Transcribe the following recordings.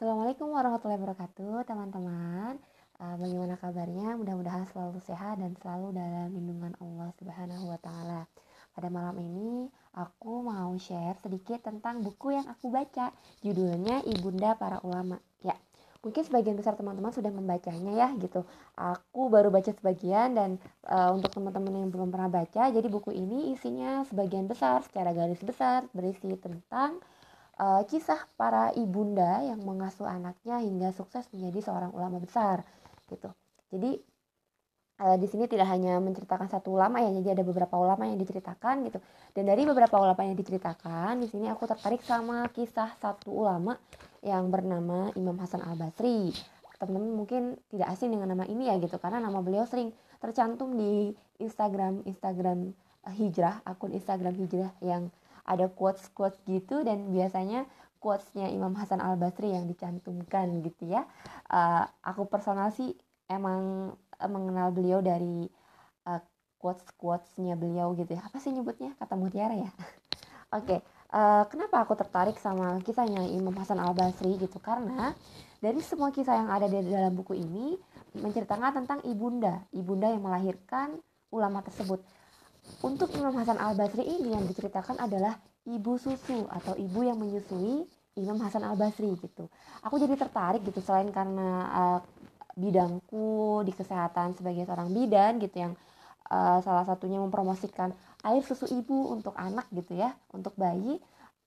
Assalamualaikum warahmatullahi wabarakatuh teman-teman uh, Bagaimana kabarnya? Mudah-mudahan selalu sehat dan selalu dalam lindungan Allah Subhanahu wa taala. Pada malam ini aku mau share sedikit tentang buku yang aku baca. Judulnya Ibunda Para Ulama. Ya, mungkin sebagian besar teman-teman sudah membacanya ya gitu. Aku baru baca sebagian dan uh, untuk teman-teman yang belum pernah baca, jadi buku ini isinya sebagian besar secara garis besar berisi tentang uh, kisah para ibunda yang mengasuh anaknya hingga sukses menjadi seorang ulama besar gitu. Jadi uh, di sini tidak hanya menceritakan satu ulama ya, jadi ada beberapa ulama yang diceritakan gitu. Dan dari beberapa ulama yang diceritakan, di sini aku tertarik sama kisah satu ulama yang bernama Imam Hasan Al Basri. Teman-teman mungkin tidak asing dengan nama ini ya gitu, karena nama beliau sering tercantum di Instagram Instagram uh, hijrah, akun Instagram hijrah yang ada quotes quotes gitu dan biasanya quotesnya Imam Hasan Al Basri yang dicantumkan gitu ya. Uh, aku personal sih emang uh, mengenal beliau dari uh, quotes quotesnya beliau gitu ya. Apa sih nyebutnya? Kata mutiara ya? Oke okay. uh, kenapa aku tertarik sama kisahnya Imam Hasan Al Basri gitu? Karena dari semua kisah yang ada di dalam buku ini menceritakan tentang ibunda. Ibunda yang melahirkan ulama tersebut untuk Imam Hasan Al Basri ini yang diceritakan adalah ibu susu atau ibu yang menyusui Imam Hasan Al Basri gitu. Aku jadi tertarik gitu selain karena uh, bidangku di kesehatan sebagai seorang bidan gitu yang uh, salah satunya mempromosikan air susu ibu untuk anak gitu ya, untuk bayi.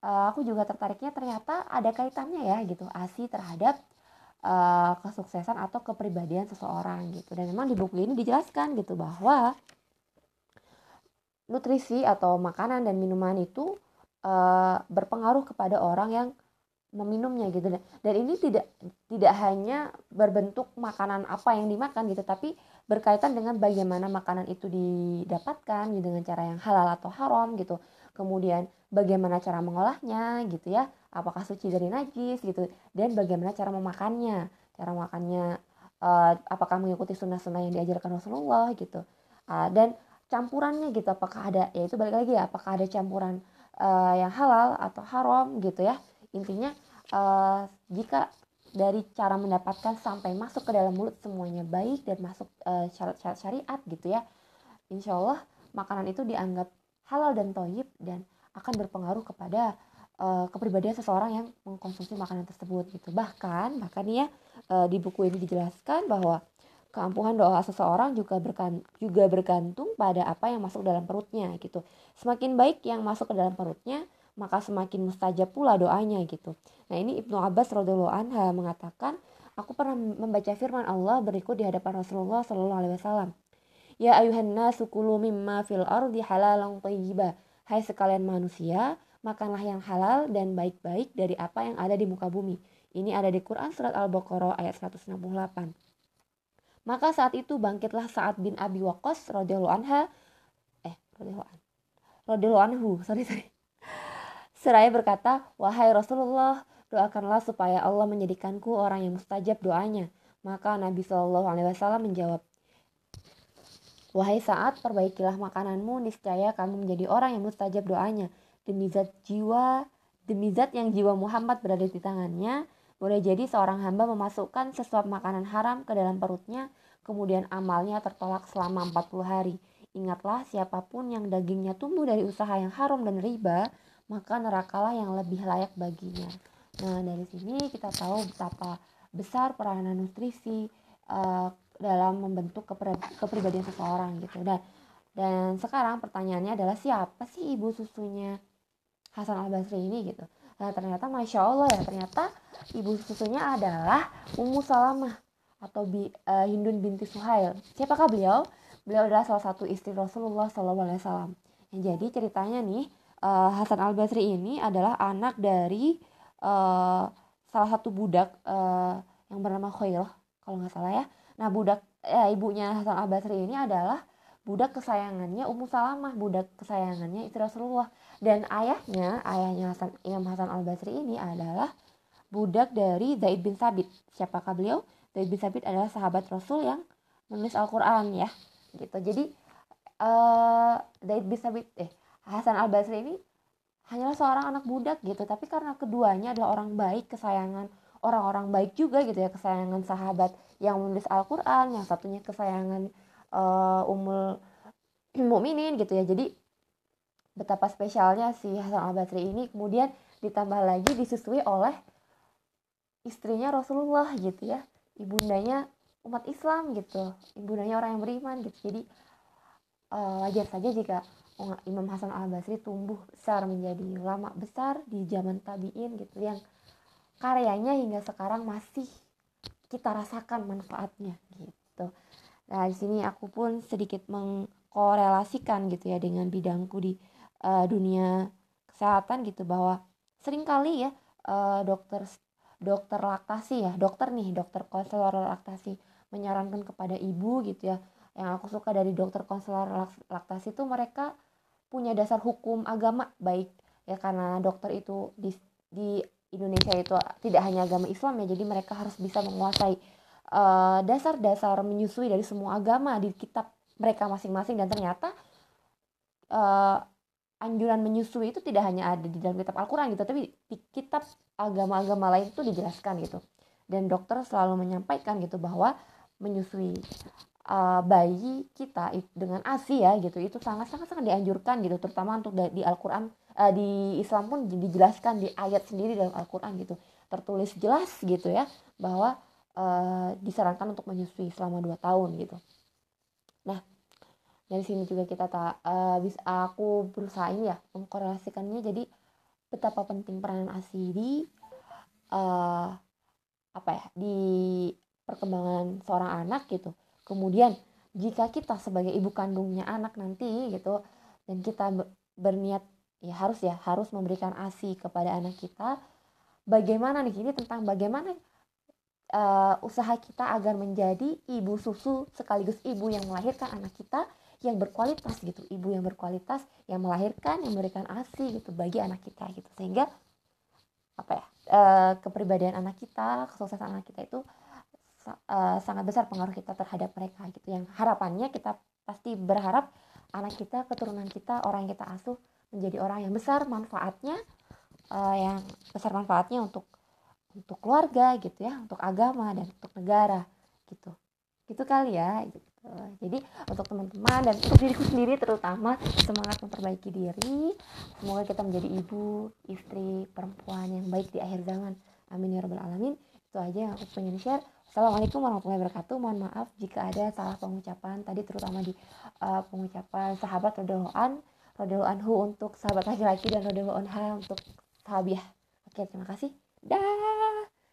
Uh, aku juga tertariknya ternyata ada kaitannya ya gitu asi terhadap uh, kesuksesan atau kepribadian seseorang gitu. Dan memang di buku ini dijelaskan gitu bahwa nutrisi atau makanan dan minuman itu uh, berpengaruh kepada orang yang meminumnya gitu. Dan ini tidak tidak hanya berbentuk makanan apa yang dimakan gitu tapi berkaitan dengan bagaimana makanan itu didapatkan gitu dengan cara yang halal atau haram gitu. Kemudian bagaimana cara mengolahnya gitu ya apakah suci dari najis gitu dan bagaimana cara memakannya. Cara makannya uh, apakah mengikuti sunnah-sunnah yang diajarkan Rasulullah gitu. Uh, dan campurannya gitu apakah ada ya itu balik lagi ya apakah ada campuran uh, yang halal atau haram gitu ya. Intinya uh, jika dari cara mendapatkan sampai masuk ke dalam mulut semuanya baik dan masuk uh, syarat-syarat syariat gitu ya insya Allah makanan itu dianggap halal dan toyib dan akan berpengaruh kepada uh, kepribadian seseorang yang mengkonsumsi makanan tersebut gitu. Bahkan bahkan ya uh, di buku ini dijelaskan bahwa keampuhan doa seseorang juga berkan, juga bergantung pada apa yang masuk dalam perutnya gitu. Semakin baik yang masuk ke dalam perutnya, maka semakin mustajab pula doanya gitu. Nah ini Ibnu Abbas radhiallahu anha mengatakan, aku pernah membaca firman Allah berikut di hadapan Rasulullah Shallallahu alaihi wasallam. Ya ayuhan nasu kulu mimma fil ardi halalan thayyiba. Hai sekalian manusia, makanlah yang halal dan baik-baik dari apa yang ada di muka bumi. Ini ada di Quran surat Al-Baqarah ayat 168. Maka saat itu bangkitlah Sa'ad bin Abi Waqqas radhiyallahu anha eh radhiyallahu an radhiyallahu anhu sorry sorry. Seraya berkata wahai Rasulullah doakanlah supaya Allah menjadikanku orang yang mustajab doanya. Maka Nabi Shallallahu Alaihi Wasallam menjawab wahai Sa'ad perbaikilah makananmu niscaya kamu menjadi orang yang mustajab doanya. Demi zat jiwa demi zat yang jiwa Muhammad berada di tangannya boleh jadi seorang hamba memasukkan sesuap makanan haram ke dalam perutnya, kemudian amalnya tertolak selama 40 hari. Ingatlah siapa pun yang dagingnya tumbuh dari usaha yang haram dan riba, maka nerakalah yang lebih layak baginya. Nah, dari sini kita tahu betapa besar peranan nutrisi uh, dalam membentuk kepribadian seseorang gitu. Dan dan sekarang pertanyaannya adalah siapa sih ibu susunya Hasan Al Basri ini gitu? Nah ternyata Masya Allah ya ternyata ibu susunya adalah Ummu Salamah atau Bi, uh, Hindun binti Suhail. Siapakah beliau? Beliau adalah salah satu istri Rasulullah SAW. Yang jadi ceritanya nih uh, Hasan Al Basri ini adalah anak dari uh, salah satu budak uh, yang bernama Khairah kalau nggak salah ya. Nah budak ya, ibunya Hasan Al Basri ini adalah budak kesayangannya Ummu Salamah, budak kesayangannya istri Rasulullah. Dan ayahnya, ayahnya Hasan, Imam Hasan Al Basri ini adalah budak dari Zaid bin Sabit. Siapakah beliau? Zaid bin Sabit adalah sahabat Rasul yang menulis Al-Quran ya. Gitu. Jadi uh, Zaid bin Sabit, eh Hasan Al Basri ini hanyalah seorang anak budak gitu. Tapi karena keduanya adalah orang baik, kesayangan orang-orang baik juga gitu ya kesayangan sahabat yang menulis Al-Quran yang satunya kesayangan uh, umul mukminin gitu ya. Jadi betapa spesialnya si Hasan Al Basri ini kemudian ditambah lagi disusui oleh istrinya Rasulullah gitu ya. Ibundanya umat Islam gitu. Ibundanya orang yang beriman gitu. Jadi uh, wajar saja jika Imam Hasan Al Basri tumbuh besar menjadi ulama besar di zaman tabiin gitu yang karyanya hingga sekarang masih kita rasakan manfaatnya gitu. Nah di sini aku pun sedikit mengkorelasikan gitu ya dengan bidangku di uh, dunia kesehatan gitu bahwa sering kali ya uh, dokter dokter laktasi ya dokter nih dokter konselor laktasi menyarankan kepada ibu gitu ya. Yang aku suka dari dokter konselor laktasi itu mereka punya dasar hukum agama baik ya karena dokter itu di di Indonesia itu tidak hanya agama Islam ya jadi mereka harus bisa menguasai dasar-dasar uh, menyusui dari semua agama di kitab mereka masing-masing. Dan ternyata uh, anjuran menyusui itu tidak hanya ada di dalam kitab Al-Quran gitu tapi di kitab agama-agama lain itu dijelaskan gitu. Dan dokter selalu menyampaikan gitu bahwa menyusui uh, bayi kita dengan ASI ya gitu itu sangat sangat sangat dianjurkan gitu. Terutama untuk di Al-Qur'an uh, di Islam pun dijelaskan di ayat sendiri dalam Al-Qur'an gitu. Tertulis jelas gitu ya bahwa uh, disarankan untuk menyusui selama 2 tahun gitu. Nah, dari sini juga kita tak uh, bisa aku berusaha ini ya mengkorelasikannya jadi betapa penting peranan ASI di uh, apa ya di perkembangan seorang anak gitu kemudian jika kita sebagai ibu kandungnya anak nanti gitu dan kita berniat ya harus ya harus memberikan asi kepada anak kita bagaimana nih ini tentang bagaimana uh, usaha kita agar menjadi ibu susu sekaligus ibu yang melahirkan anak kita yang berkualitas gitu. Ibu yang berkualitas yang melahirkan yang memberikan asi gitu bagi anak kita gitu. Sehingga apa ya uh, kepribadian anak kita kesuksesan anak kita itu uh, sangat besar pengaruh kita terhadap mereka gitu. Yang harapannya kita pasti berharap anak kita keturunan kita orang yang kita asuh menjadi orang yang besar manfaatnya uh, yang besar manfaatnya untuk untuk keluarga gitu ya untuk agama dan untuk negara gitu. Gitu kali ya gitu. Jadi untuk teman-teman dan untuk diriku sendiri terutama semangat memperbaiki diri. Semoga kita menjadi ibu istri perempuan yang baik di akhir zaman. Amin ya rabbal alamin. Itu aja yang aku pengen share. Assalamualaikum warahmatullahi wabarakatuh. Mohon maaf jika ada salah pengucapan tadi terutama di uh, pengucapan sahabat rodeloan rodeloan anhu untuk sahabat laki-laki dan rodeloan anha untuk sahabiah. Oke terima kasih. Dah